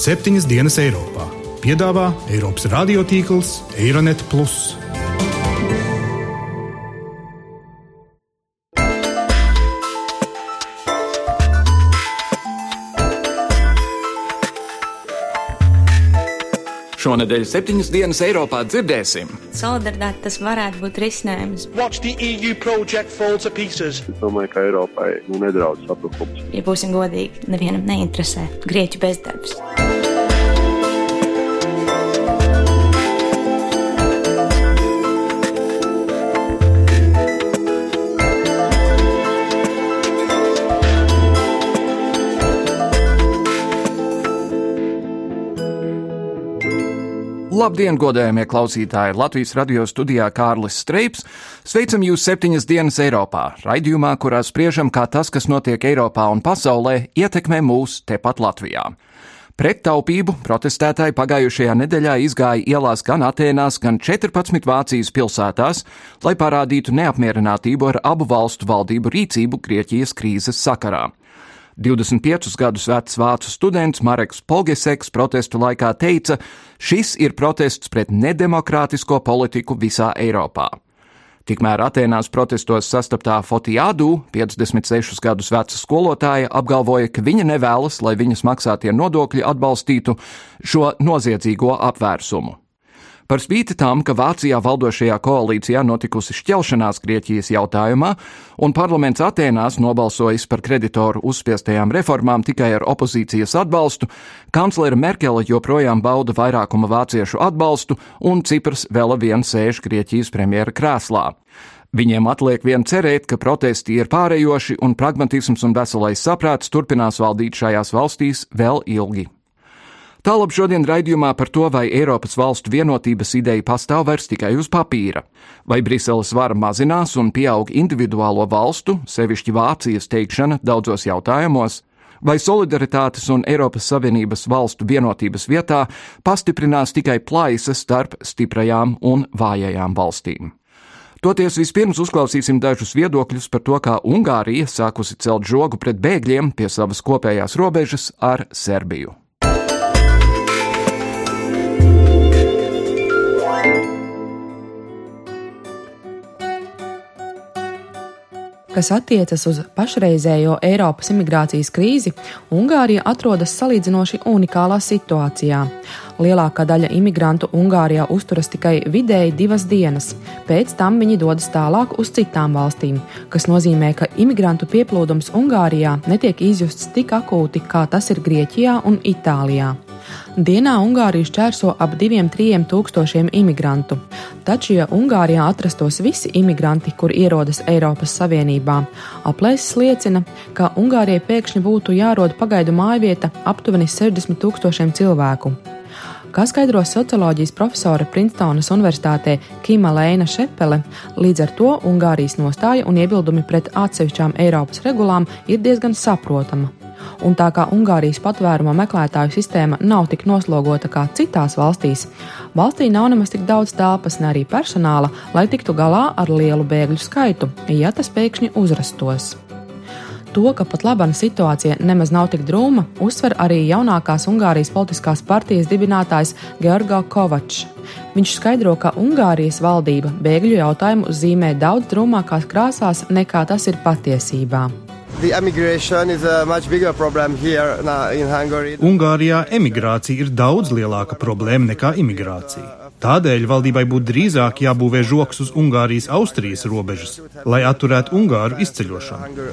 septiņas dienas Eiropā. Piedāvā Eiropas radiotīkls Eironet. Šonadēļ septiņas dienas Eiropā dzirdēsim. Solidaritāte tas varētu būt risinājums. Watch the EU project fall to pieces. Es domāju, ka Eiropai nu, nedraudz sabrukums. Ja būsim godīgi, nevienam neinteresē grieķu bezdarbs. Labdien, godējamie klausītāji! Latvijas radio studijā Kārlis Streips. Sveicam jūs septiņas dienas Eiropā, raidījumā, kurā spriežam, kā tas, kas notiek Eiropā un pasaulē, ietekmē mūs tepat Latvijā. Pret taupību protestētāji pagājušajā nedēļā izgāja ielās gan Atēnās, gan 14 Vācijas pilsētās, lai parādītu neapmierinātību ar abu valstu valdību rīcību Grieķijas krīzes sakarā. 25 gadus vecs vācu students Mareks Polgeseks protestu laikā teica, šis ir protests pret nedemokrātisko politiku visā Eiropā. Tikmēr Atēnās protestos sastaptā Fotijādu, 56 gadus veca skolotāja, apgalvoja, ka viņa nevēlas, lai viņas maksātie nodokļi atbalstītu šo noziedzīgo apvērsumu. Par spīti tam, ka Vācijā valdošajā koalīcijā notikusi šķelšanās Grieķijas jautājumā, un parlaments Atēnās nobalsojis par kreditoru uzspiestajām reformām tikai ar opozīcijas atbalstu, kanclere Merkele joprojām bauda vairākuma vāciešu atbalstu, un Cipras vēl vien sēž Grieķijas premjera krēslā. Viņiem atliek vien cerēt, ka protesti ir pārējoši un pragmatisms un veselais saprāts turpinās valdīt šajās valstīs vēl ilgi. Tālāk šodien raidījumā par to, vai Eiropas valstu vienotības ideja pastāv vairs tikai uz papīra, vai Briseles vara mazinās un pieaug individuālo valstu, sevišķi Vācijas teikšana daudzos jautājumos, vai solidaritātes un Eiropas Savienības valstu vienotības vietā pastiprinās tikai plaisas starp stiprajām un vājajām valstīm. Toties vispirms uzklausīsim dažus viedokļus par to, kā Ungārija sākusi celt žogu pret bēgļiem pie savas kopējās robežas ar Serbiju. Kas attiecas uz pašreizējo Eiropas imigrācijas krīzi, Ungārija atrodas salīdzinoši unikālā situācijā. Lielākā daļa imigrantu Ungārijā uzturas tikai vidēji divas dienas, pēc tam viņi dodas tālāk uz citām valstīm, kas nozīmē, ka imigrantu pieplūdums Ungārijā netiek izjusts tik akūti, kā tas ir Grieķijā un Itālijā. Dienā Ungārija šķērso ap 2-3 tūkstošiem imigrantu. Taču, ja Ungārijā atrastos visi imigranti, kur ierodas Eiropas Savienībā, aplēses liecina, ka Ungārijai pēkšņi būtu jārod pagaidu mājvieta aptuveni 60 tūkstošiem cilvēku. Kā skaidro socioloģijas profesore Princetonas Universitātē Kima Lēna Šepele, līdz ar to Ungārijas nostāja un iebildumi pret atsevišķām Eiropas regulām ir diezgan saprotama un tā kā Ungārijas patvēruma meklētāju sistēma nav tik noslogota kā citās valstīs, valstī nav nemaz tik daudz telpas, ne arī personāla, lai tiktu galā ar lielu bēgļu skaitu, ja tas pēkšņi uzrastos. To, ka pat labana situācija nemaz nav tik drūma, uzsver arī jaunākās Ungārijas politiskās partijas dibinātājs Georgo Kovačs. Viņš skaidro, ka Ungārijas valdība bēgļu jautājumu zīmē daudz drūmākās krāsās nekā tas ir patiesībā. Ungārijā emigrācija ir daudz lielāka problēma nekā imigrācija. Tādēļ valdībai būtu drīzāk jābūvē žoks uz Ungārijas-Austrijas robežas, lai atturētu Ungāru izceļošanu.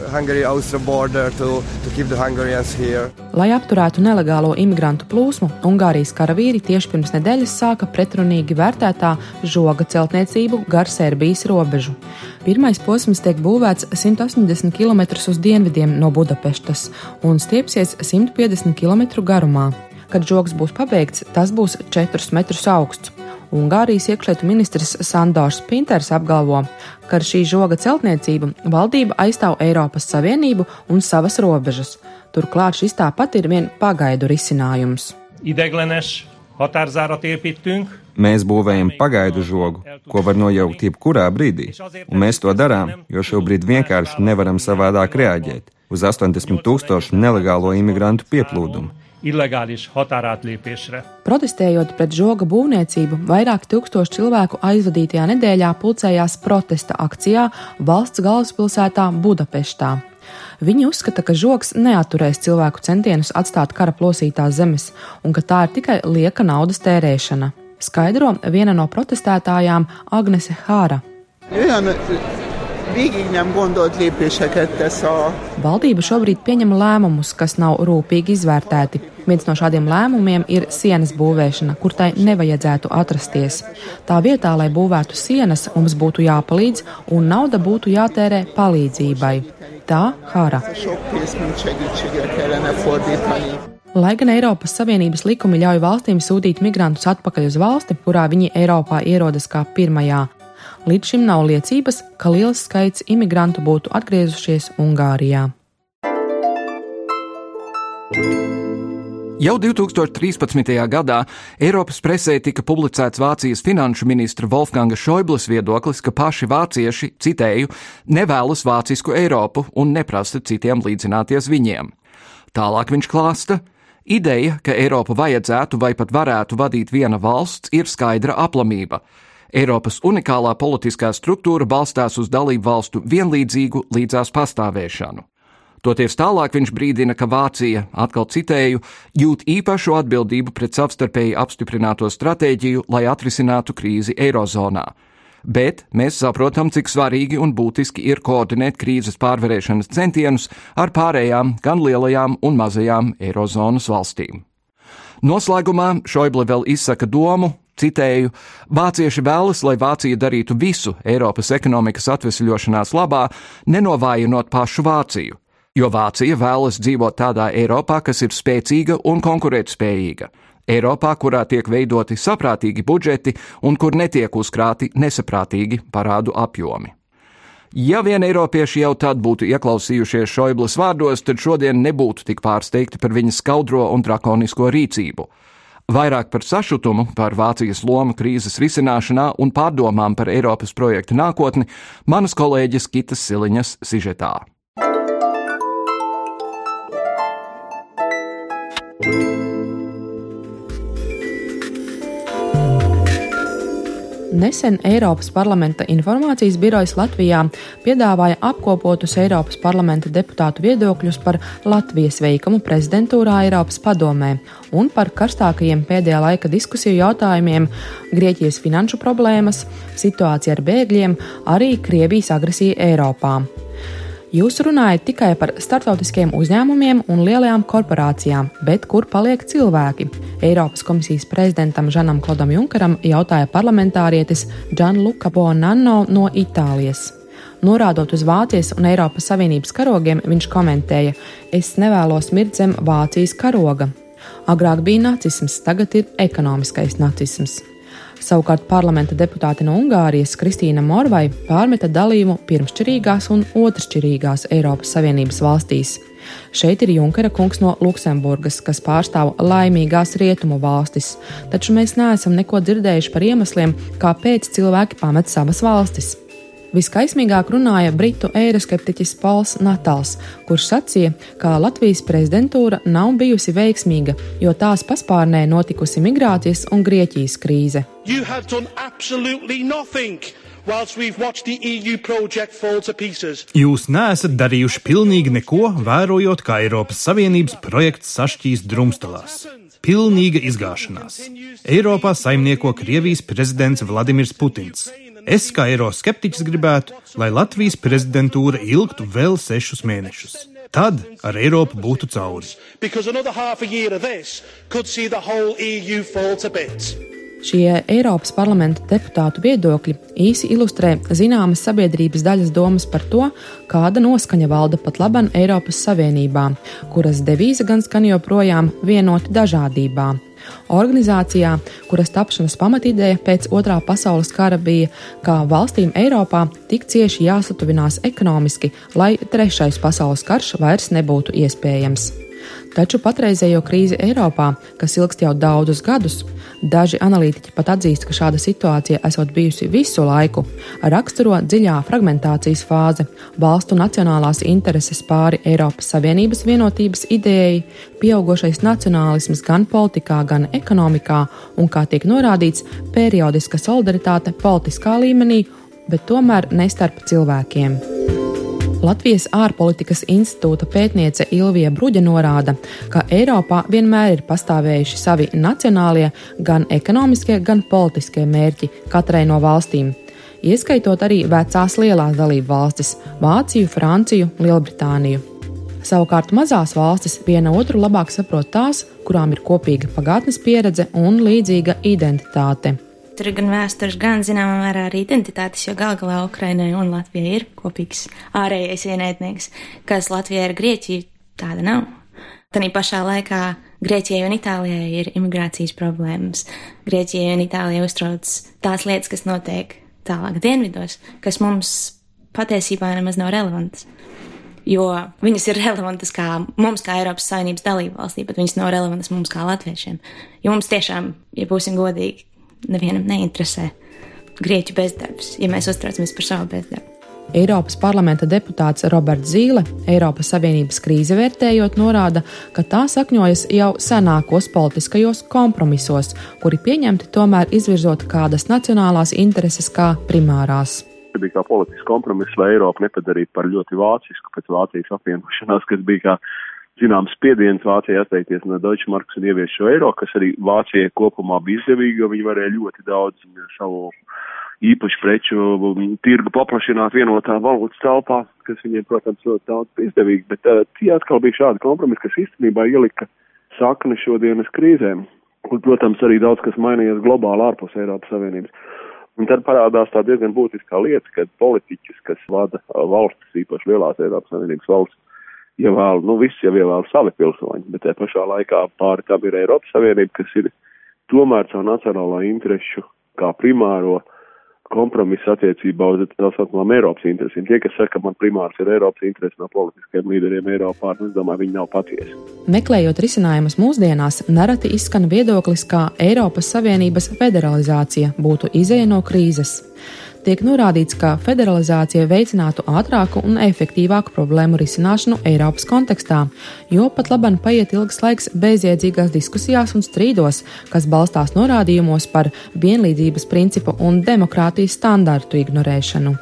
Lai apturētu nelegālo imigrantu plūsmu, Ungārijas karavīri tieši pirms nedēļas sāka pretrunīgi vērtētā žoga celtniecību gar Serbijas robežu. Pirmais posms tiek būvēts 180 km uz dienvidiem no Budapestas un stiepsies 150 km garumā. Kad žoks būs pabeigts, tas būs 4 metrus augsts. Ungārijas iekšlietu ministrs Sandors Pinters apgalvo, ka ar šī žoga celtniecību valdība aizstāv Eiropas Savienību un savas robežas. Turklāt šis tāpat ir vien pagaidu risinājums. Ideglenes határzárat építünk. Mēs būvējam pagaidu žogu, ko var nojaukt jebkurā brīdī, un mēs to darām, jo šobrīd vienkārši nevaram savādāk reaģēt uz 80 tūkstošu nelegālo imigrantu pieplūdumu. Illegális határátlépésre. Protestējot pret žoga būvniecību, vairāk tūkstoši cilvēku aizvadītajā nedēļā pulcējās protesta akcijā valsts galvaspilsētā Budapeštā. Viņi uzskata, ka žoks neaturēs cilvēku centienus atstāt kara plosītās zemes un ka tā ir tikai lieka naudas tērēšana. Skaidro viena no protestētājām Agnese Hāra. Olyan végig nem gondolt lépéseket tesz a. Valdība šobrīd pieņem lēmumus, kas nav rūpīgi izvērtēti. Viens no šādiem lēmumiem ir sienas būvēšana, kur tai nevajadzētu atrasties. Tā vietā, lai būvētu sienas, mums būtu jāpalīdz un nauda būtu jātērē palīdzībai. Tā Hāra. Lai gan Eiropas Savienības likumi ļauj valstīm sūtīt migrantus atpakaļ uz valsti, kurā viņi Eiropā ierodas kā pirmajā, līdz šim nav liecības, ka liels skaits imigrantu būtu atgriezušies Ungārijā. Jau 2013. gadā Eiropas presē tika publicēts Vācijas finanšu ministra Wolfganga Šoiblas viedoklis, ka paši vācieši, citēju, nevēlas vācisku Eiropu un neprasa citiem līdzināties viņiem. Tālāk viņš klāsta, ideja, ka Eiropu vajadzētu vai pat varētu vadīt viena valsts, ir skaidra aplamība. Eiropas unikālā politiskā struktūra balstās uz dalību valstu vienlīdzīgu līdzās pastāvēšanu. Toties tālāk viņš brīdina, ka Vācija, atkal citēju, jūt īpašu atbildību pret savstarpēji apstiprināto stratēģiju, lai atrisinātu krīzi Eirozonā. Bet mēs saprotam, cik svarīgi un būtiski ir koordinēt krīzes pārvarēšanas centienus ar pārējām, gan lielajām un mazajām Eirozonas valstīm. Noslēgumā Šoible vēl izsaka domu, citēju, Vācieši vēlas, lai Vācija darītu visu Eiropas ekonomikas atvesļošanās labā, nenovājinot pašu Vāciju jo Vācija vēlas dzīvot tādā Eiropā, kas ir spēcīga un konkurētspējīga. Eiropā, kurā tiek veidoti saprātīgi budžeti un kur netiek uzkrāti nesaprātīgi parādu apjomi. Ja vien Eiropieši jau tad būtu ieklausījušies Šoiblas vārdos, tad šodien nebūtu tik pārsteigti par viņa skaudro un drakonisko rīcību. Vairāk par sašutumu, par Vācijas lomu krīzes risināšanā un pārdomām par Eiropas projektu nākotni manas kolēģis Kitas Siliņas sižetā. Nesen Eiropas parlamenta informācijas birojas Latvijā piedāvāja apkopotus Eiropas parlamenta deputātu viedokļus par Latvijas veikumu prezidentūrā Eiropas padomē un par karstākajiem pēdējā laika diskusiju jautājumiem - Grieķijas finanšu problēmas, situācija ar bēgļiem, arī Krievijas agresija Eiropā. Jūs runājat tikai par starptautiskiem uzņēmumiem un lielajām korporācijām, bet kur paliek cilvēki? Eiropas komisijas prezidentam Žanam Klodam Junkaram jautāja parlamentārietis Gianluca Bonanno no Itālijas. Norādot uz Vācijas un Eiropas Savienības karogiem, viņš komentēja: Es nevēlos mirt zem Vācijas karoga. Agrāk bija nacisms, tagad ir ekonomiskais nacisms. Savukārt parlamenta deputāte no Ungārijas Kristīna Morvai pārmeta dalījumu pirmšķirīgās un otršķirīgās Eiropas Savienības valstīs. Šeit ir Junkera kungs no Luksemburgas, kas pārstāv laimīgās rietumu valstis, taču mēs neesam neko dzirdējuši par iemesliem, kāpēc cilvēki pamet savas valstis. Viskaismīgāk runāja britu eiroskeptiķis Pols Natāls, kurš sacīja, ka Latvijas prezidentūra nav bijusi veiksmīga, jo tās paspārnē notikusi migrācijas un Grieķijas krīze. E Jūs neesat darījuši pilnīgi neko, vērojot, kā Eiropas Savienības projekts sašķīs drumstalās. Pilnīga izgāšanās. Eiropā saimnieko Krievijas prezidents Vladimirs Putins. Es kā eiroskeptiķis gribētu, lai Latvijas prezidentūra ilgtu vēl sešus mēnešus. Tad ar Eiropu būtu cauri. Šie Eiropas parlamenta deputātu viedokļi īsi ilustrē zināmas sabiedrības daļas domas par to, kāda noskaņa valda pat laban Eiropas Savienībā, kuras devīze gan skan joprojām vienoti dažādībā. Organizācijā, kuras tapšanas pamatīdēja pēc otrā pasaules kara bija, ka valstīm Eiropā tik cieši jāsatuvinās ekonomiski, lai trešais pasaules karš vairs nebūtu iespējams. Taču patreizējo krīzi Eiropā, kas ilgst jau daudzus gadus, daži analītiķi pat atzīst, ka šāda situācija esot bijusi visu laiku, raksturo dziļā fragmentācijas fāze, valstu nacionālās intereses pāri Eiropas Savienības vienotības idejai, pieaugušais nacionālisms gan politikā, gan ekonomikā un, kā tiek norādīts, periodiska solidaritāte politiskā līmenī, bet tomēr ne starp cilvēkiem. Latvijas ārpolitikas institūta pētniece Ilvija Bruģa norāda, ka Eiropā vienmēr ir pastāvējuši savi nacionālie, gan ekonomiskie, gan politiskie mērķi katrai no valstīm, ieskaitot arī vecās lielās dalību valstis - Vāciju, Franciju, Lielbritāniju. Savukārt mazās valstis viena otru labāk saprot tās, kurām ir kopīga pagātnes pieredze un līdzīga identitāte. Tur ir gan vēstures, gan zināmā mērā arī identitātes, jo gal galā Ukrainai un Latvijai ir kopīgs ārējais ienaidnieks, kas Latvijai ar Grieķiju tāda nav. Tanī pašā laikā Grieķijai un Itālijai ir imigrācijas problēmas. Grieķijai un Itālijai uztrauc tās lietas, kas notiek tālāk dienvidos, kas mums patiesībā nemaz nav relevantas. Jo viņas ir relevantas kā mums, kā Eiropas Savienības dalību valstī, bet viņas nav relevantas mums kā latviešiem. Jo mums tiešām, ja būsim godīgi, nevienam neinteresē grieķu bezdarbs, ja mēs uztraucamies par savu bezdarbu. Eiropas parlamenta deputāts Roberts Zīle, Eiropas Savienības krīze vērtējot, norāda, ka tā sakņojas jau senākos politiskajos kompromisos, kuri pieņemti tomēr izvirzot kādas nacionālās intereses kā primārās. Tas bija kā politisks kompromiss, lai Eiropu nepadarītu par ļoti vācisku pēc Vācijas apvienošanās, kas bija kā zināms spiediens Vācijai atteikties no Deutsche Marks un ievies šo eiro, kas arī Vācijai kopumā bija izdevīgi, jo viņi varēja ļoti daudz savu īpašu preču tirgu paplašināt vienotā valūtas telpā, kas viņiem, protams, ļoti daudz izdevīgi, bet uh, tie atkal bija šādi kompromisi, kas īstenībā ielika sakni šodienas krīzēm. Un, protams, arī daudz kas mainījies globāli ārpus Eiropas Savienības. Un tad parādās tā diezgan būtiskā lieta, ka politiķis, kas vada valstis, īpaši lielās Eiropas Savienības valstis, ievēl, nu, viss jau ievēl savi pilsoņi, bet te pašā laikā pāri tam ir Eiropas Savienība, kas ir tomēr savu nacionālo interešu kā primāro kompromisu attiecībā uz tā saucamām Eiropas interesēm. Tie, kas saka, ka man primārs ir Eiropas interesi no politiskiem līderiem Eiropā, nu, es domāju, viņi nav patiesi. Meklējot risinājumus mūsdienās, nereti izskan viedoklis, ka Eiropas Savienības federalizācija būtu izēja no krīzes tiek norādīts, ka federalizācija veicinātu ātrāku un efektīvāku problēmu risināšanu Eiropas kontekstā, jo pat labam paiet ilgs laiks bezjēdzīgās diskusijās un strīdos, kas balstās norādījumos par vienlīdzības principu un demokrātijas standārtu ignorēšanu.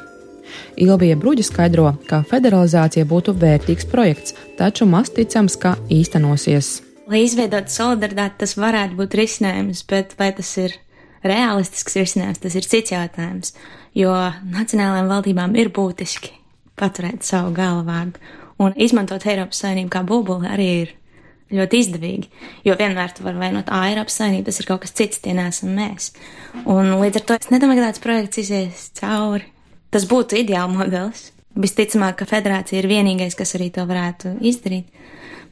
Ilvija Bruģa skaidro, ka federalizācija būtu vērtīgs projekts, taču maz ticams, ka īstenosies. Lai izveidotu solidaritāti, tas varētu būt risinājums, bet vai tas ir realistisks risinājums, tas ir cits jautājums jo nacionālajām valdībām ir būtiski paturēt savu galvāgu, un izmantot Eiropas Savienību kā būbuli arī ir ļoti izdevīgi, jo vienmēr tu vari vainot ā, Eiropas Savienību, tas ir kaut kas cits, tie nesam mēs. Un līdz ar to es nedomāju, ka tāds projekts izies cauri. Tas būtu ideāls modelis. Visticamāk, ka federācija ir vienīgais, kas arī to varētu izdarīt.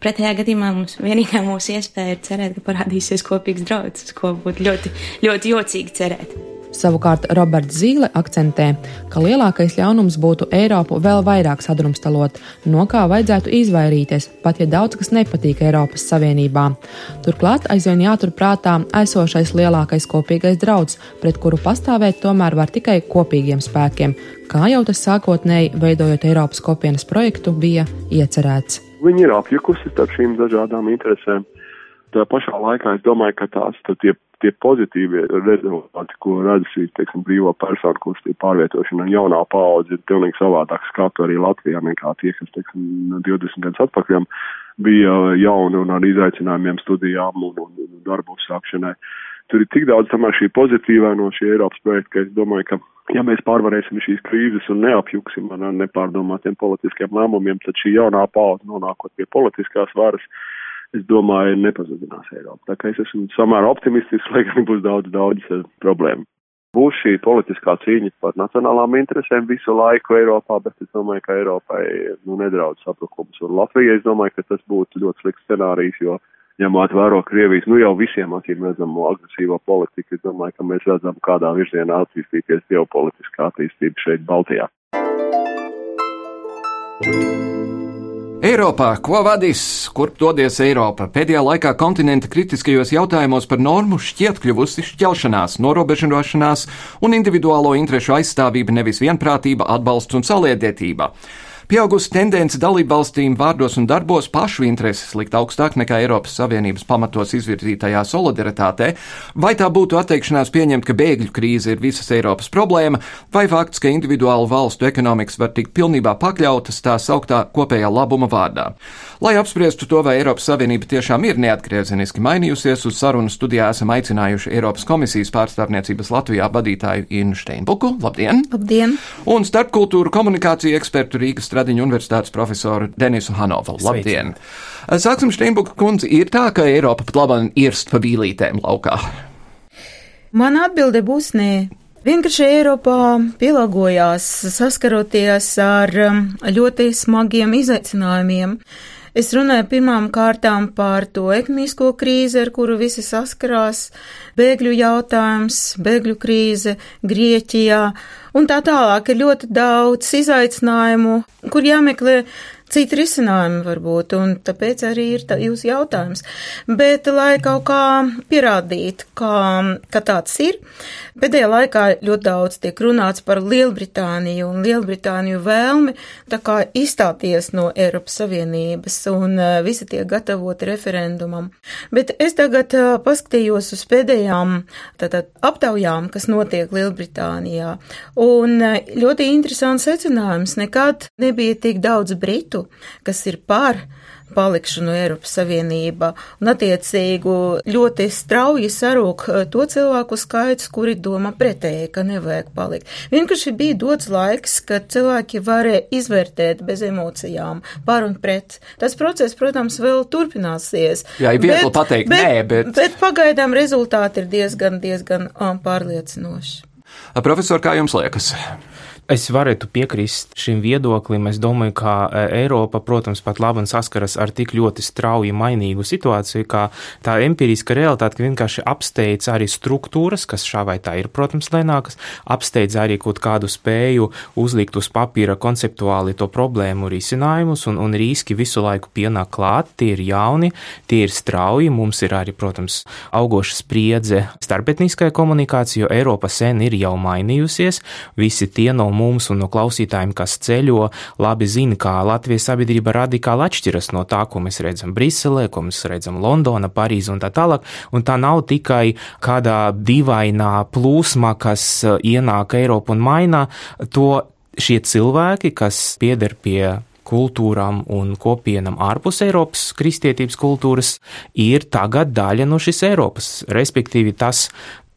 Pretējā gadījumā mums vienīgā mūsu iespēja ir cerēt, ka parādīsies kopīgs draugs, ko būtu ļoti, ļoti jocīgi cerēt. Savukārt Roberts Zīle akcentē, ka lielākais ļaunums būtu Eiropu vēl vairāk sadrumstalot, no kā vajadzētu izvairīties, pat ja daudz kas nepatīk Eiropas Savienībā. Turklāt aizvien jāturprātā esošais lielākais kopīgais drauds, pret kuru pastāvēt tomēr var tikai kopīgiem spēkiem, kā jau tas sākotnēji veidojot Eiropas kopienas projektu bija iecerēts. Viņi ir apjukusi starp šīm dažādām interesēm. Tā pašā laikā es domāju, ka tās tie tie pozitīvie rezultāti, ko redz šī, teiksim, brīvo personu kustība pārvietošana un jaunā paudze ir pilnīgi savādāk skatu arī Latvijā nekā tie, kas, teiksim, 20 gadus atpakaļ bija jauni un ar izaicinājumiem studijām un, un, un darbu uzsākšanai. Tur ir tik daudz tomēr šī pozitīvā no šī Eiropas projekta, ka es domāju, ka ja mēs pārvarēsim šīs krīzes un neapjuksim ar nepārdomātiem politiskiem lēmumiem, tad šī jaunā paudze nonākot pie politiskās varas es domāju, nepazudinās Eiropu. Tā kā es esmu samērā optimistisks, lai gan būs daudz, daudz uh, problēmu. Būs šī politiskā cīņa par nacionālām interesēm visu laiku Eiropā, bet es domāju, ka Eiropai nu, nedraudz sabrukums. Un Latvijai es domāju, ka tas būtu ļoti slikts scenārijs, jo ņemot vēro Krievijas, nu jau visiem acīm redzamo agresīvo politiku, es domāju, ka mēs redzam, kādā virzienā attīstīties ģeopolitiskā attīstība šeit Baltijā. Eiropā, ko vadīs, kurp dodies Eiropa? Pēdējā laikā kontinenta kritiskajos jautājumos par normu šķiet kļuvusi šķelšanās, norobežošanās un individuālo interešu aizstāvība, nevis vienprātība, atbalsts un saliedētība. Pieaugusi tendence dalību valstīm vārdos un darbos pašu intereses likt augstāk nekā Eiropas Savienības pamatos izvirzītajā solidaritātē, vai tā būtu atteikšanās pieņemt, ka bēgļu krīze ir visas Eiropas problēma, vai fakts, ka individuālu valstu ekonomikas var tikt pilnībā pakļautas tā sauktā kopējā labuma vārdā. Lai apspriestu to, vai Eiropas Savienība tiešām ir neatgriezeniski mainījusies, uz sarunu studijā esam aicinājuši Eiropas komisijas pārstāvniecības Latvijā vadītāju Innu Steinbuku. Labdien! Labdien! Un starpkultūru komunikāciju ekspertu Rīgas Stradiņu universitātes profesoru Denisu Hanovu. Labdien! Sāksim, Steinbuka kundze, ir tā, ka Eiropa pat labāk irst pa bīlītēm laukā? Man atbilde būs nē. Vienkārši Eiropā pielāgojās saskaroties ar um, ļoti smagiem izaicinājumiem. Es runāju pirmām kārtām par to ekonomisko krīzi, ar kuru visi saskarās, bēgļu jautājums, bēgļu krīze Grieķijā un tā tālāk. Ir ļoti daudz izaicinājumu, kur jāmeklē citi risinājumi varbūt, un tāpēc arī ir tā jūsu jautājums. Bet, lai kaut kā pierādītu, ka, ka tāds ir, pēdējā laikā ļoti daudz tiek runāts par Lielbritāniju un Lielbritāniju vēlmi tā kā izstāties no Eiropas Savienības, un uh, visi tiek gatavoti referendumam. Bet es tagad uh, paskatījos uz pēdējām tātad aptaujām, kas notiek Lielbritānijā, un uh, ļoti interesants secinājums. Nekad nebija tik daudz Britu, kas ir par palikšanu Eiropas Savienībā, un attiecīgu ļoti strauji sarūk eh, to cilvēku skaits, kuri domā pretēji, ka nevajag palikt. Vienkārši bija dots laiks, kad cilvēki varēja izvērtēt bez emocijām par un pret. Tas process, protams, vēl turpināsies. Jā, ir viegli pateikt bet, nē, bet. Bet pagaidām rezultāti ir diezgan, diezgan um, pārliecinoši. Profesor, kā jums liekas? Es varētu piekrist šim viedoklim. Es domāju, ka e, Eiropa, protams, pat labi saskaras ar tik ļoti strauji mainīgu situāciju, ka tā empiriska realitāte vienkārši apsteidz arī struktūras, kas šā vai tā ir, protams, lēnākas, apsteidz arī kaut kādu spēju uzlikt uz papīra konceptuāli to problēmu risinājumus, un, un riski visu laiku pienāk klāt. Tie ir jauni, tie ir strauji. Mums ir arī, protams, augoša spriedze starpetniskai komunikācijai, jo Eiropa sen ir jau mainījusies. Visi tie no mums un no klausītājiem, kas ceļo, labi zina, kā Latvijas sabiedrība radikāli atšķiras no tā, ko mēs redzam Briselē, ko mēs redzam Londonā, Parīzē un tā tālāk. Un tā nav tikai kādā dīvainā plūsmā, kas uh, ienāk Eiropu un maina to šie cilvēki, kas pieder pie kultūrām un kopienam ārpus Eiropas kristietības kultūras, ir tagad daļa no šīs Eiropas. Respektīvi, tas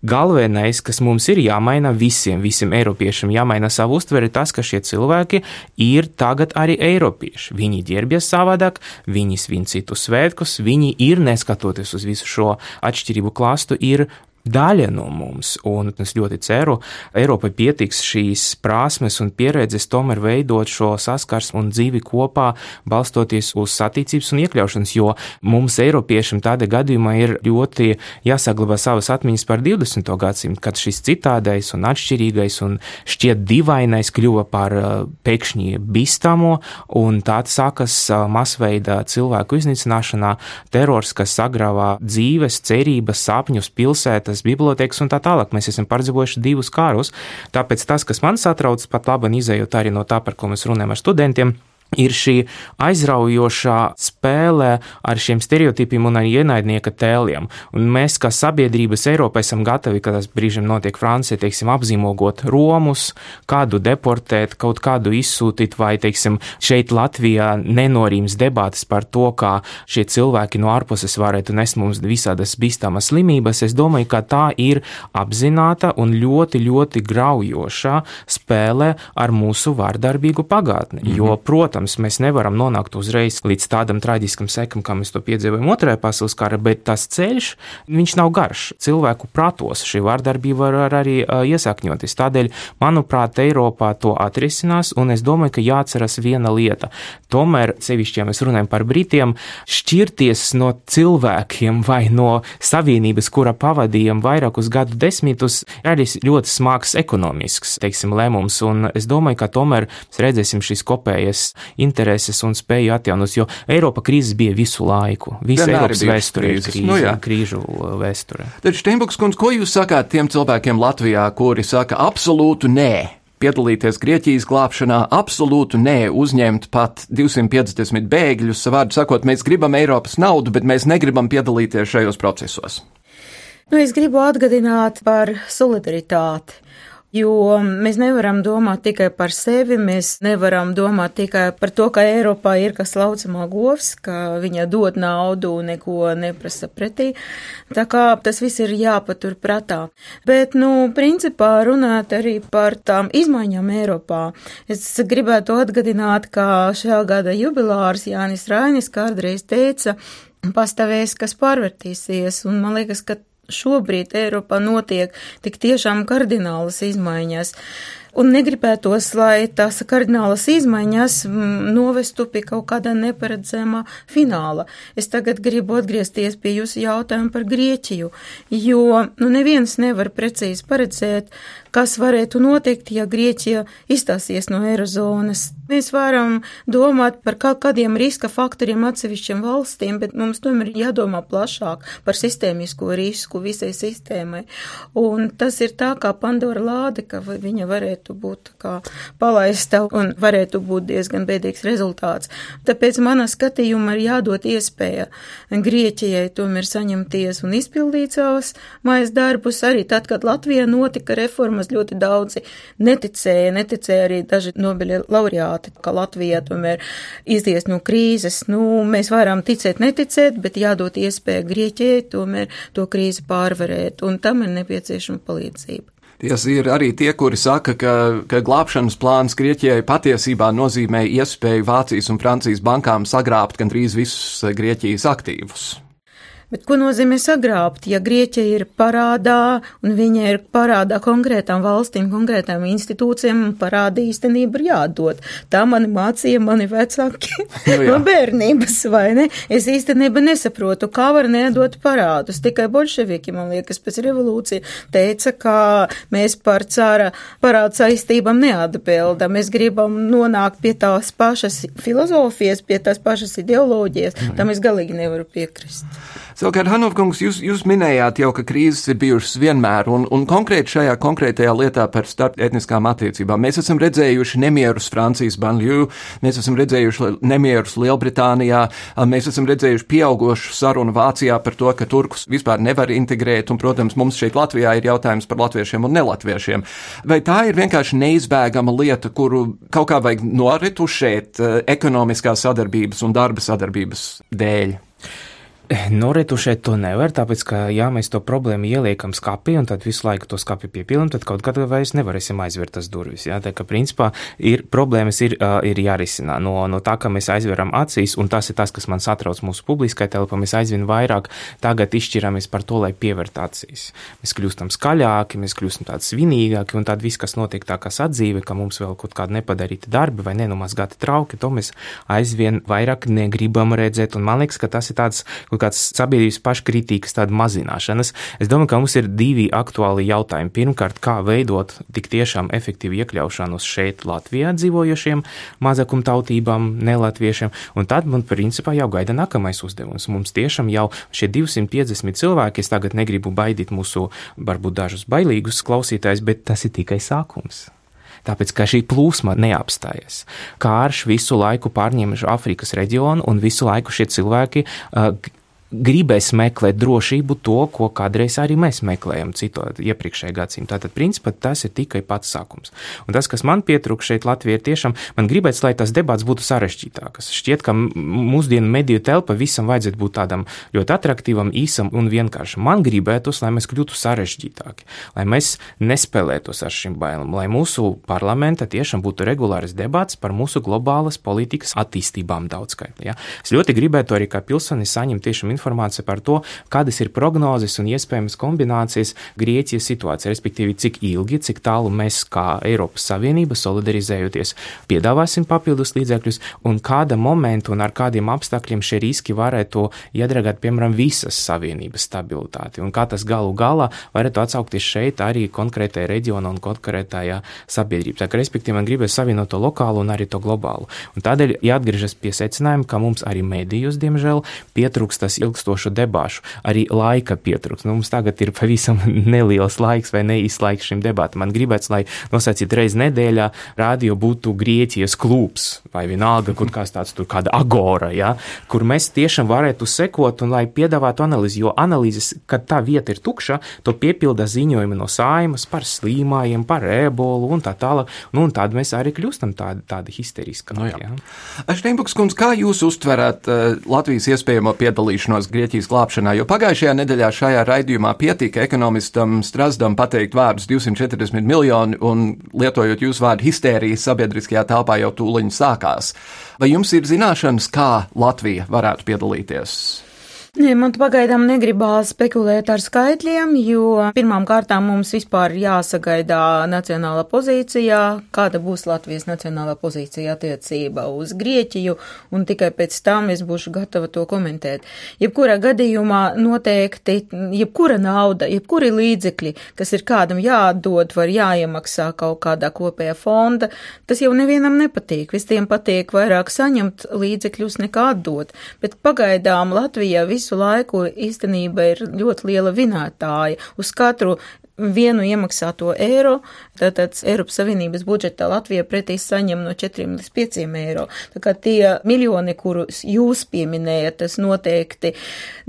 Galvenais, kas mums ir jāmaina visiem, visiem eiropiešiem, jāmaina savu uztveri, tas, ka šie cilvēki ir tagad arī eiropieši. Viņi ģērbjas savādāk, viņi svin citus svētkus, viņi ir, neskatoties uz visu šo atšķirību klāstu, ir daļa no mums, un es ļoti ceru, Eiropai pietiks šīs prasmes un pieredzes tomēr veidot šo saskarsmu un dzīvi kopā, balstoties uz satīcības un iekļaušanas, jo mums, Eiropiešiem, tādā gadījumā ir ļoti jāsaglabā savas atmiņas par 20. gadsimtu, kad šis citādais un atšķirīgais un šķiet divainais kļuva par uh, pēkšņi bīstamo, un tāds sākas uh, masveida cilvēku iznīcināšanā, terors, kas sagrāvā dzīves, cerības, sapņus, pilsētas, dažādas bibliotekas un tā tālāk. Mēs esam pārdzīvojuši divus kārus. Tāpēc tas, kas man satrauc, pat labi izējot arī no tā, par ko mēs runājam ar studentiem, ir šī aizraujošā spēle ar šiem stereotipiem un arī ienaidnieka tēliem. Un mēs, kā sabiedrības Eiropā, esam gatavi, kad tas brīžiem notiek Francijā, teiksim, apzīmogot Romus, kādu deportēt, kaut kādu izsūtīt, vai, teiksim, šeit Latvijā nenorīms debātas par to, kā šie cilvēki no ārpuses varētu nest mums visādas bīstamas slimības. Es domāju, ka tā ir apzināta un ļoti, ļoti graujoša spēle ar mūsu vārdarbīgu pagātni. Mm -hmm. Jo, protams, Protams, mēs nevaram nonākt uzreiz līdz tādam traģiskam sekam, kā mēs to piedzīvojam otrajā pasaules karā, bet tas ceļš, viņš nav garš. Cilvēku prātos šī vārdarbība var arī iesakņoties. Tādēļ, manuprāt, Eiropā to atrisinās, un es domāju, ka jāatceras viena lieta. Tomēr, sevišķi, ja mēs runājam par Britiem, šķirties no cilvēkiem vai no savienības, kura pavadījām vairākus gadu desmitus, ir arī ļoti smags ekonomisks, teiksim, lēmums, un es domāju, ka tomēr mēs redzēsim šīs kopējas intereses un spēju atjaunot, jo Eiropa krīzes bija visu laiku, visu Vienmēr Eiropas ir vēsturē, krīzes. krīze, Nu jā. krīžu vēsturē. Tad Steinbuks kundze, ko jūs sakāt tiem cilvēkiem Latvijā, kuri saka absolūtu nē? Piedalīties Grieķijas glābšanā, absolūtu nē, uzņemt pat 250 bēgļus. Vārdu sakot, mēs gribam Eiropas naudu, bet mēs negribam piedalīties šajos procesos. Nu, es gribu atgādināt par solidaritāti. Jo mēs nevaram domāt tikai par sevi, mēs nevaram domāt tikai par to, ka Eiropā ir kas laucamā govs, ka viņa dod naudu un neko neprasa pretī. Tā kā tas viss ir jāpatur prātā. Bet, nu, principā runāt arī par tām izmaiņām Eiropā. Es gribētu atgādināt, ka šajā gada jubilārs Jānis Rainis kādreiz teica, pastāvēs, kas pārvērtīsies, un man liekas, ka šobrīd Eiropā notiek tik tiešām kardinālas izmaiņas. Un negribētos, lai tās kardinālas izmaiņas mm, novestu pie kaut kāda neparedzamā fināla. Es tagad gribu atgriezties pie jūsu jautājuma par Grieķiju, jo nu, neviens nevar precīzi paredzēt, kas varētu notikt, ja Grieķija izstāsies no Eirozonas. Mēs varam domāt par kaut kādiem riska faktoriem atsevišķiem valstīm, bet mums tomēr ir jādomā plašāk par sistēmisko risku visai sistēmai. Un tas ir tā kā Pandora lāde, ka viņa varētu būt kā palaista un varētu būt diezgan bēdīgs rezultāts. Tāpēc manā skatījumā ir jādod iespēja Grieķijai tomēr saņemties un izpildīt savus mājas darbus. Arī tad, kad Latvijā notika reformas, ļoti daudzi neticēja, neticēja arī daži Nobeļa laureāti, ka Latvijā tomēr izies no krīzes. Nu, mēs varam ticēt, neticēt, bet jādod iespēja Grieķijai tomēr to krīzi pārvarēt, un tam ir nepieciešama palīdzība. Tiesa ir arī tie, kuri saka, ka, ka glābšanas plāns Grieķijai patiesībā nozīmē iespēju Vācijas un Francijas bankām sagrābt gandrīz visus Grieķijas aktīvus. Bet ko nozīmē sagrābt, ja Grieķija ir parādā un viņa ir parādā konkrētām valstīm, konkrētām institūcijām un parāda īstenība ir jādod? Tā mani mācīja mani vecāki Nu no bērnības, vai ne? Es īstenībā nesaprotu, kā var nedot parādus. Tikai bolševiki, man liekas, pēc revolūcija teica, ka mēs par cara parādu saistībām neatbildam. Mēs gribam nonākt pie tās pašas filozofijas, pie tās pašas ideoloģijas. Tam es galīgi nevaru piekrist. Savukārt, Hanovkungs, jūs, jūs minējāt jau, ka krīzes ir bijušas vienmēr, un, un konkrēti šajā konkrētajā lietā par starpetniskām attiecībām. Mēs esam redzējuši nemierus Francijas banlieue, mēs esam redzējuši nemierus Lielbritānijā, mēs esam redzējuši pieaugošu sarunu Vācijā par to, ka turkus vispār nevar integrēt, un, protams, mums šeit Latvijā ir jautājums par latviešiem un nelatviešiem. Vai tā ir vienkārši neizbēgama lieta, kuru kaut kā vajag noretušēt eh, ekonomiskās sadarbības un darba sadarbības dēļ? Noretušēt to nevar, tāpēc, ka, ja mēs to problēmu ieliekam skapī un tad visu laiku to skapī piepildām, tad kaut kad vairs nevarēsim aizvērt tas durvis. Jā, tā kā principā ir problēmas ir, uh, ir jārisina no, no tā, ka mēs aizveram acīs, un tas ir tas, kas man satrauc mūsu publiskai telpā. Mēs aizvien vairāk tagad izšķiramies par to, lai pievērt acīs. Mēs kļūstam skaļāki, mēs kļūstam tādi svinīgāki, un tad viss, kas notiek tā kā sadzīve, ka mums vēl kaut kādi nepadarīti darbi vai nenomazgāti trauki, to mēs aizvien vairāk negribam redzēt, un man liekas, ka tas ir tāds, kaut kāds sabiedrības paškritikas tāda mazināšanas. Es domāju, ka mums ir divi aktuāli jautājumi. Pirmkārt, kā veidot tik tiešām efektīvu iekļaušanos šeit Latvijā dzīvojošiem mazākumtautībām, nelatviešiem, un tad man principā jau gaida nākamais uzdevums. Mums tiešām jau šie 250 cilvēki, es tagad negribu baidīt mūsu varbūt dažus bailīgus klausītājus, bet tas ir tikai sākums. Tāpēc, ka šī plūsma neapstājas. Kārš visu laiku pārņem Āfrikas reģionu, un visu laiku šie cilvēki uh, gribēs meklēt drošību, to, ko kādreiz arī mēs meklējam citu iepriekšējā gadsimtā. Tātad, principā, tas ir tikai pats sākums. Un tas, kas man pietrūkst šeit Latvijā, ir tiešām, man gribēts, lai tas debats būtu sarežģītākas. Šķiet, ka mūsdienu mediju telpa visam vajadzētu būt tādam ļoti attraktīvam, īsam un vienkāršam. Man gribētos, lai mēs kļūtu sarežģītāki, lai mēs nespēlētos ar šīm bailēm, lai mūsu parlamenta tiešām būtu regulārs debats par mūsu globālas politikas attīstībām daudzskait. Ja? Es ļoti gribētu arī kā pilsonis saņemt tiešām informāciju par to, kādas ir prognozes un iespējamas kombinācijas Grieķijas situācijā, respektīvi, cik ilgi, cik tālu mēs kā Eiropas Savienība solidarizējoties piedāvāsim papildus līdzekļus un kāda momenta un ar kādiem apstākļiem šie riski varētu iedragāt, piemēram, visas Savienības stabilitāti un kā tas galu galā varētu atsaukties šeit arī konkrētajā reģionā un konkrētajā sabiedrībā. Tā kā, respektīvi, man gribas savienot to lokālu un arī to globālu. Un tādēļ jāatgriežas pie secinājuma, ka mums arī medijos, diemžēl, pietrūks tas ilgstošu debāšu, arī laika pietrūks. Nu, mums tagad ir pavisam neliels laiks vai neīsts laiks šim debatam. Man gribēts, lai nosacīt reizi nedēļā rādio būtu Grieķijas klubs vai vienalga kaut kāds tāds tur kāda agora, ja, kur mēs tiešām varētu sekot un lai piedāvātu analīzi, jo analīzes, kad tā vieta ir tukša, to piepilda ziņojumi no saimas par slīmājiem, par ebolu un tā tālāk. Nu, un tādi mēs arī kļūstam tādi, tādi histeriski. No, jā. Ašteinbuks kundz, kā jūs uztverat uh, Latvijas iespējamo piedalīšanos Grieķijas glābšanā? Jo pagājušajā nedēļā šajā raidījumā pietika ekonomistam Strazdam pateikt vārdus 240 miljoni un lietojot jūsu vārdu histērijas sabiedriskajā telpā jau tūliņ sākās. Vai jums ir zināšanas, kā Latvija varētu piedalīties? Nē, man pagaidām negribās spekulēt ar skaitļiem, jo pirmām kārtām mums vispār jāsagaidā nacionālā pozīcijā, kāda būs Latvijas nacionālā pozīcija attiecībā uz Grieķiju, un tikai pēc tam es būšu gatava to komentēt. Jebkurā gadījumā noteikti, jebkura nauda, jebkuri līdzekļi, kas ir kādam jāatdod, var jāiemaksā kaut kādā kopējā fonda, tas jau nevienam nepatīk. Visiem patīk vairāk saņemt līdzekļus nekā atdot, bet pagaidām Latvija visu visu laiku īstenība ir ļoti liela vinētāja. Uz katru vienu iemaksāto eiro, tātad Eiropas Savienības budžetā Latvija pretī saņem no 4 līdz 5 eiro. Tā kā tie miljoni, kurus jūs pieminējat, tas noteikti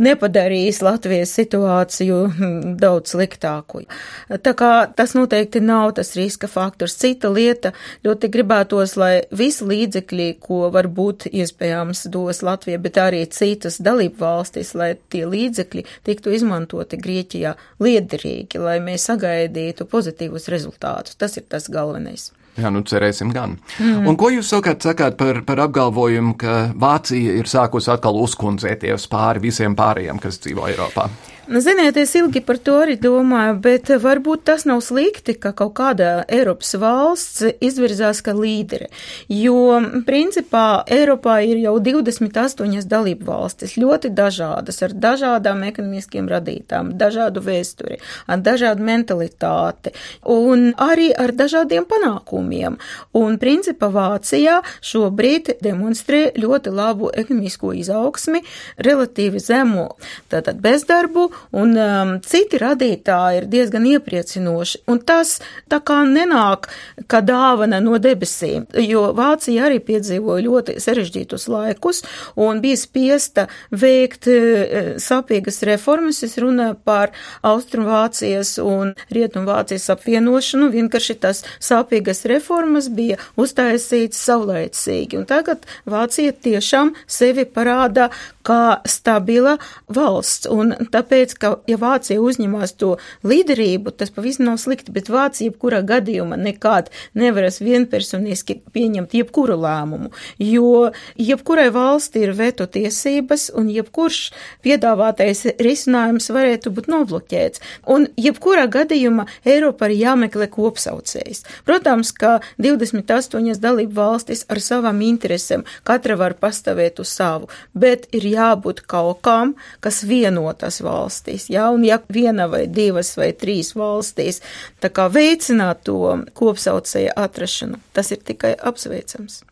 nepadarīs Latvijas situāciju hm, daudz sliktāku. Tā kā tas noteikti nav tas riska faktors. Cita lieta ļoti gribētos, lai visi līdzekļi, ko varbūt iespējams dos Latvija, bet arī citas dalību valstis, lai tie līdzekļi tiktu izmantoti Grieķijā liederīgi, lai mēs sagaidītu pozitīvus rezultātus. Tas ir tas galvenais. Jā, nu cerēsim gan. Mm. Un ko jūs savukārt sakāt par, par apgalvojumu, ka Vācija ir sākusi atkal uzkundzēties pāri visiem pārējiem, kas dzīvo Eiropā? Nu, ziniet, es ilgi par to arī domāju, bet varbūt tas nav slikti, ka kaut kāda Eiropas valsts izvirzās kā līdere, jo principā Eiropā ir jau 28 dalību valstis, ļoti dažādas, ar dažādām ekonomiskiem radītām, dažādu vēsturi, ar dažādu mentalitāti un arī ar dažādiem panākumiem. Un principā Vācijā šobrīd demonstrē ļoti labu ekonomisko izaugsmi, relatīvi zemu tātad bezdarbu un um, citi radītāji ir diezgan iepriecinoši. Un tas tā kā nenāk kā dāvana no debesīm, jo Vācija arī piedzīvoja ļoti sarežģītus laikus un bija spiesta veikt uh, sapīgas reformas. Es runāju par Austrumvācijas un Rietumvācijas apvienošanu. Vienkārši tas sapīgas reformas bija uztaisīts saulēcīgi. Un tagad Vācija tiešām sevi parāda kā stabila valsts. Un tāpēc, ka ja Vācija uzņemās to līderību, tas pavisam nav slikti, bet Vācija jebkurā gadījumā nekād nevaras vienpersoniski pieņemt jebkuru lēmumu, jo jebkurai valsti ir veto tiesības un jebkurš piedāvātais risinājums varētu būt nobloķēts. Un jebkurā gadījumā Eiropa ir jāmeklē kopsaucējs. Protams, ka 28 dalību valstis ar savām interesēm katra var pastāvēt uz savu, bet ir jābūt kaut kam, kas vienotas valstīs, jā, un ja viena vai divas vai trīs valstīs, tā kā veicināt to kopsaucēja atrašanu, tas ir tikai apsveicams.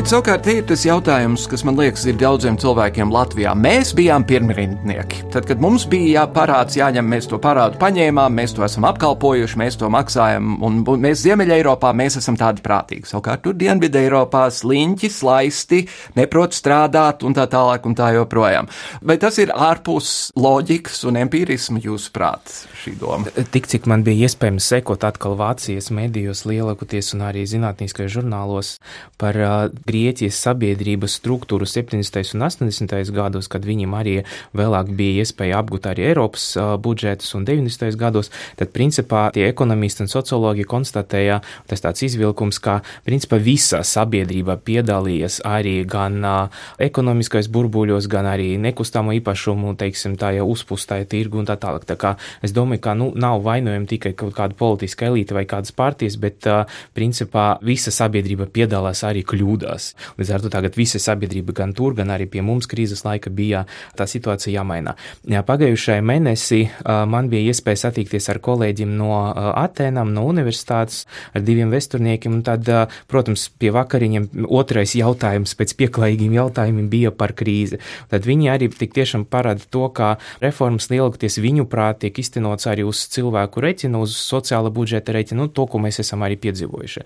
Bet savukārt ir tas jautājums, kas man liekas, ir daudziem cilvēkiem Latvijā. Mēs bijām pirmrindnieki. Tad, kad mums bija jāparāds, jāņem, mēs to parādu paņēmām, mēs to esam apkalpojuši, mēs to maksājam, un mēs Ziemeļa Eiropā mēs esam tādi prātīgi. Savukārt tur Dienvidē Eiropā sliņķi, slaisti, neprot strādāt un tā tālāk un tā joprojām. Vai tas ir ārpus loģikas un empirisma jūsuprāt? šī doma? Tik cik man bija iespējams sekot atkal Vācijas medijos lielākoties un arī zinātniskajos žurnālos par uh, Grieķijas sabiedrības struktūru 70. un 80. gados, kad viņiem arī vēlāk bija iespēja apgūt arī Eiropas budžetus un 90. gados, tad principā tie ekonomisti un sociologi konstatēja, tas tāds izvilkums, ka principā visa sabiedrība piedalījies arī gan ekonomiskais burbuļos, gan arī nekustamo īpašumu, teiksim, tā jau uzpustāja tirgu un tā tālāk. Tā kā es domāju, ka nu, nav vainojumi tikai kaut kāda politiska elite vai kādas partijas, bet principā visa sabiedrība piedalās arī kļūdās. Līdz ar to tagad visa sabiedrība gan tur, gan arī pie mums krīzes laika bija tā situācija jāmaina. Jā, pagājušajā mēnesī man bija iespēja satikties ar kolēģiem no Atēnām, no universitātes, ar diviem vesturniekiem, un tad, protams, pie vakariņiem otrais jautājums pēc pieklājīgiem jautājumiem bija par krīzi. Tad viņi arī tik tiešām parāda to, ka reformas lielākoties viņu prāt tiek iztenots arī uz cilvēku reķinu, uz sociāla budžeta reķinu, nu, to, ko mēs esam arī piedzīvojuši.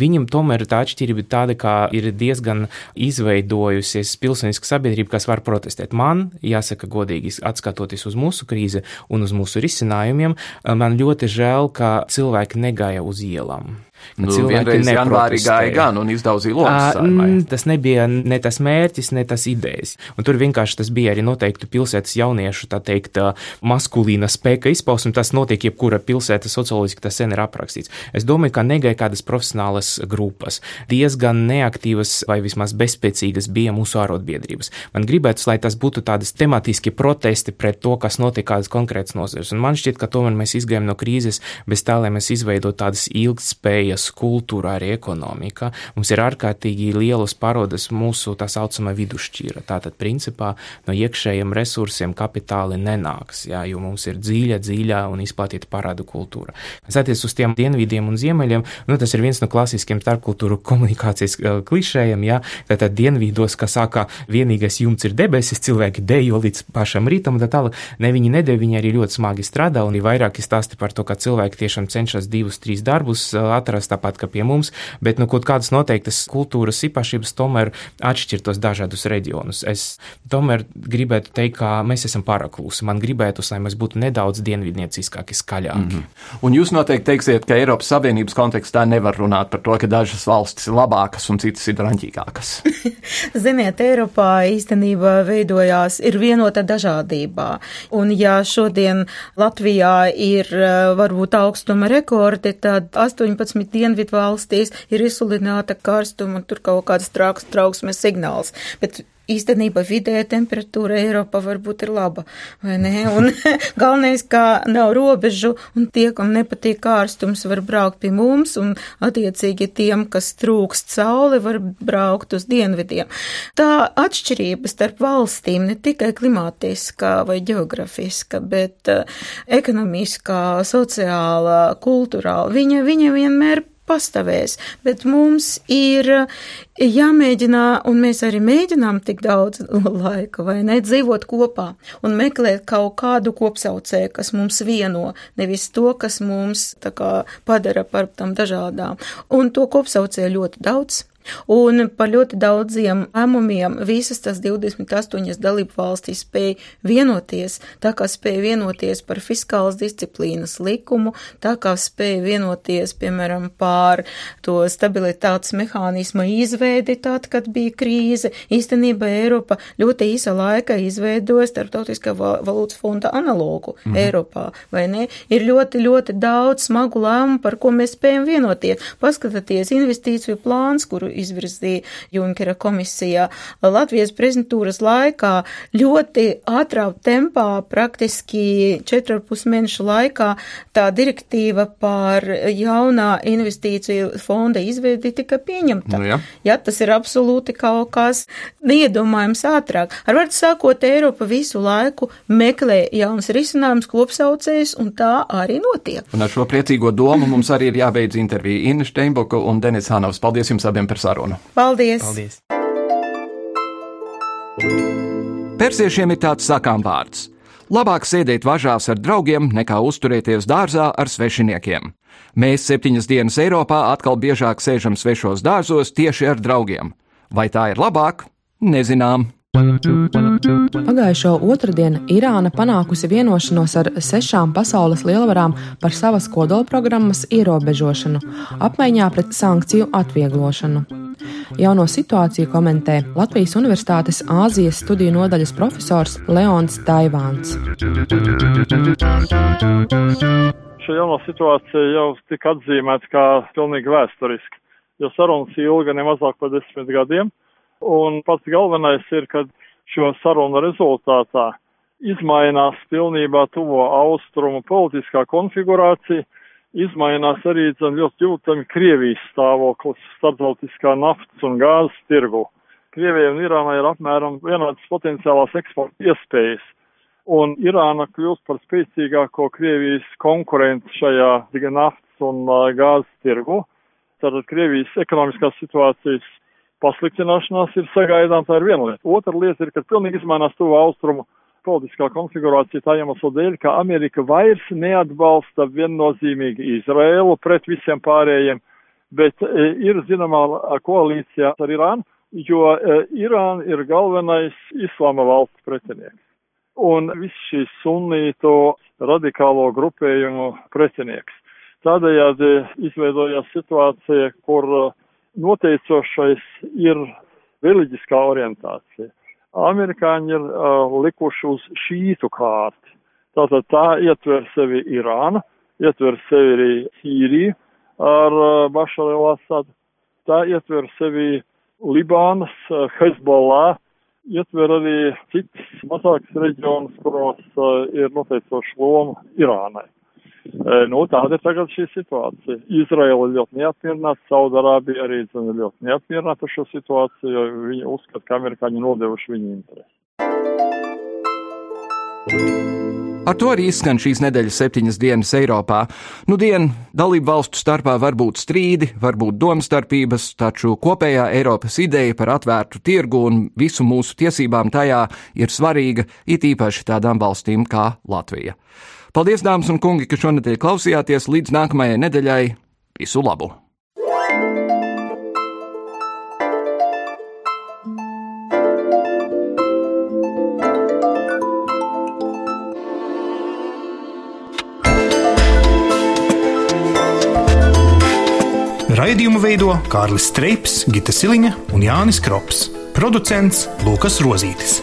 Viņam tomēr tā atšķirība ir tāda, ka ir diezgan izveidojusies pilsoniska sabiedrība, kas var protestēt. Man, jāsaka godīgi, atskatoties uz mūsu krīzi un uz mūsu risinājumiem, man ļoti žēl, ka cilvēki negāja uz ielām. Nu, vienreiz janvārī gāja gan un izdauzīja lokus. Tas nebija ne tas mērķis, ne tas idejas. Un tur vienkārši tas bija arī noteikti pilsētas jauniešu, tā teikt, maskulīna spēka izpausme. Tas notiek jebkura pilsēta socioloģiski, tas sen ir aprakstīts. Es domāju, ka negaidīja kādas profesionālas grupas. Diezgan neaktīvas vai vismaz bezspēcīgas bija mūsu ārotbiedrības. Man gribētu, lai tas būtu tādas tematiski protesti pret to, kas notiek kādas konkrētas nozares. Un man šķiet, ka tomēr mēs izgājām no krīzes bez tā, lai mēs izveidotu tādas ilgspējas pārējas kultūra, arī ekonomika. Mums ir ārkārtīgi lielas parodas mūsu tā saucamā vidusšķīra. Tātad, principā, no iekšējiem resursiem kapitāli nenāks, jā, jo mums ir dziļa, dziļa un izplatīta parādu kultūra. Kas attiec uz tiem dienvidiem un ziemeļiem, nu, tas ir viens no klasiskiem starpkultūru komunikācijas klišējiem, jā, tātad dienvidos, kas sākā vienīgais jumts ir debesis, cilvēki dejo līdz pašam rītam, tā tālāk. Ne viņi nedēļ, viņi arī ļoti smagi strādā, un ir vairāki stāsti par to, ka cilvēki tiešām cenšas divus, trīs darbus atrast atrast tāpat kā pie mums, bet nu, kaut kādas noteiktas kultūras īpašības tomēr atšķir tos dažādus reģionus. Es tomēr gribētu teikt, ka mēs esam pārāk klusi. Man gribētu, lai mēs būtu nedaudz dienvidnieciskāki, skaļāki. Mm -hmm. Un jūs noteikti teiksiet, ka Eiropas Savienības kontekstā nevar runāt par to, ka dažas valstis ir labākas un citas ir raņķīgākas. Ziniet, Eiropā īstenībā veidojās ir vienota dažādībā. Un ja šodien Latvijā ir varbūt augstuma rekordi, tad 18 dienvidu valstīs ir izsludināta karstuma un tur kaut kāds trauks, trauksmes signāls. Bet īstenībā vidēja temperatūra Eiropā varbūt ir laba, vai ne? Un galvenais, kā nav robežu, un tie, kam nepatīk kārstums, var braukt pie mums, un attiecīgi tiem, kas trūkst sauli, var braukt uz dienvidiem. Tā atšķirība starp valstīm ne tikai klimatiskā vai geografiska, bet uh, ekonomiskā, sociālā, kulturāla, viņa, viņa vienmēr pastāvēs, bet mums ir jāmēģina, un mēs arī mēģinām tik daudz laika, vai ne, dzīvot kopā un meklēt kaut kādu kopsaucēju, kas mums vieno, nevis to, kas mums tā kā padara par tam dažādām. Un to kopsaucēju ļoti daudz. Un par ļoti daudziem lēmumiem visas tas 28 dalību valstīs spēja vienoties, tā kā spēja vienoties par fiskālas disciplīnas likumu, tā kā spēja vienoties, piemēram, pār to stabilitātes mehānismu izveidi tad, kad bija krīze. Īstenībā Eiropa ļoti īsa laika izveidoja starptautiskā valūtas fonda analogu mhm. Eiropā, vai ne? Ir ļoti, ļoti daudz smagu lēmumu, par ko mēs spējam vienoties. Paskatieties investīciju plāns, kuru izvirzīja Junkera komisija Latvijas prezidentūras laikā ļoti ātrā tempā, praktiski 4,5 mēnešu laikā, tā direktīva par jaunā investīciju fonda izveidi tika pieņemta. Nu, ja. ja, tas ir absolūti kaut kas neiedomājams ātrāk. Ar vārdu sākot, Eiropa visu laiku meklē jaunas risinājumus, kopsaucējus, un tā arī notiek. Un ar šo priecīgo domu mums arī ir jābeidz intervija Inna Steinboka un Denis Hanovs. Paldies jums abiem par sarunu. Paldies! Paldies. Persiešiem ir tāds sakām vārds. Labāk sēdēt važās ar draugiem, nekā uzturēties dārzā ar svešiniekiem. Mēs septiņas dienas Eiropā atkal biežāk sēžam svešos dārzos tieši ar draugiem. Vai tā ir labāk? Nezinām. Pagājušo otrdienu Irāna panākusi vienošanos ar sešām pasaules lielvarām par savas kodolprogrammas ierobežošanu, apmaiņā pret sankciju atvieglošanu. Jauno situāciju komentē Latvijas Universitātes Āzijas studiju nodaļas profesors Leons Taivāns. Šī jaunā situācija jau tika atzīmēta kā pilnīgi vēsturiska, jo sarunas ilga ne mazāk par desmit gadiem. Un pats galvenais ir, ka šo sarunu rezultātā izmainās pilnībā tuvo austrumu politiskā konfigurācija, izmainās arī zin, ļoti jūtami Krievijas stāvoklis starptautiskā naftas un gāzes tirgu. Krievijai un Irānai ir apmēram vienādas potenciālās eksporta iespējas, un Irāna kļūst par spēcīgāko Krievijas konkurentu šajā naftas un uh, gāzes tirgu. Tātad Krievijas ekonomiskās situācijas pasliktināšanās ir sagaidām, tā ir viena lieta. Otra lieta ir, ka pilnīgi izmainās tuvu austrumu politiskā konfigurācija tā iemesla dēļ, ka Amerika vairs neatbalsta viennozīmīgi Izraēlu pret visiem pārējiem, bet e, ir zināmā koalīcijā ar Irānu, jo e, Irāna ir galvenais islāma valsts pretinieks. Un viss šīs sunīto radikālo grupējumu pretinieks. Tādējādi izveidojās situācija, kur uh, noteicošais ir reliģiskā orientācija. Amerikāņi ir uh, likuši uz šītu kārti. Tātad tā ietver sevi Irāna, ietver sevi arī Sīriju ar uh, Bašaru Lasadu, tā ietver sevi Libānas, uh, Hezbollah, ietver arī citas mazākas reģionas, kuros uh, ir noteicoša loma Irānai. Nu, tāda ir tagad šī situācija. Izraela ļoti neapmierināta, Saudarābija arī zina, ļoti neapmierināta šo situāciju, jo viņi uzskata, ka amerikāņi nodevuši viņu interesi. Ar to arī izskan šīs nedēļas septiņas dienas Eiropā. Nu, dienu dalību valstu starpā var būt strīdi, var būt domstarpības, taču kopējā Eiropas ideja par atvērtu tirgu un visu mūsu tiesībām tajā ir svarīga, it īpaši tādām valstīm kā Latvija. Paldies, dāmas un kungi, ka šonadēļ klausījāties līdz nākamajai nedēļai. Visu labu! Raidījumu veido Kārlis Streips, Gita Siliņa un Jānis Krops. Producents Lukas Rozītis.